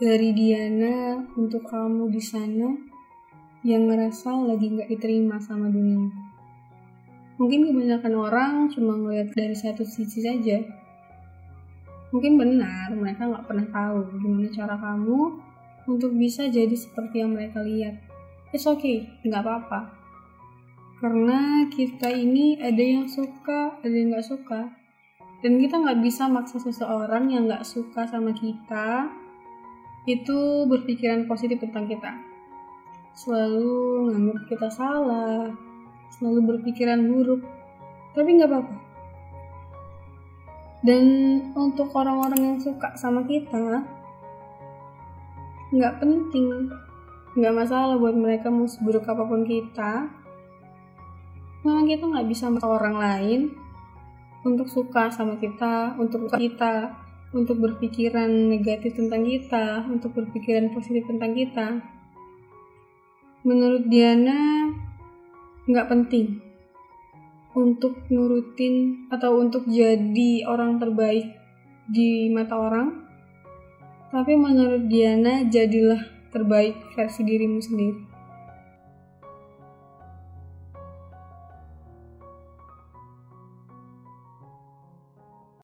dari Diana untuk kamu di sana yang ngerasa lagi nggak diterima sama dunia. Mungkin kebanyakan orang cuma ngeliat dari satu sisi saja. Mungkin benar mereka nggak pernah tahu gimana cara kamu untuk bisa jadi seperti yang mereka lihat. It's okay, nggak apa-apa. Karena kita ini ada yang suka, ada yang nggak suka. Dan kita nggak bisa maksa seseorang yang nggak suka sama kita itu berpikiran positif tentang kita. Selalu nganggap kita salah, selalu berpikiran buruk, tapi nggak apa-apa. Dan untuk orang-orang yang suka sama kita, nggak penting, nggak masalah buat mereka mau seburuk apa pun kita. Memang kita nggak bisa orang lain untuk suka sama kita, untuk kita, untuk berpikiran negatif tentang kita, untuk berpikiran positif tentang kita. Menurut Diana, nggak penting untuk nurutin atau untuk jadi orang terbaik di mata orang. Tapi menurut Diana, jadilah terbaik versi dirimu sendiri.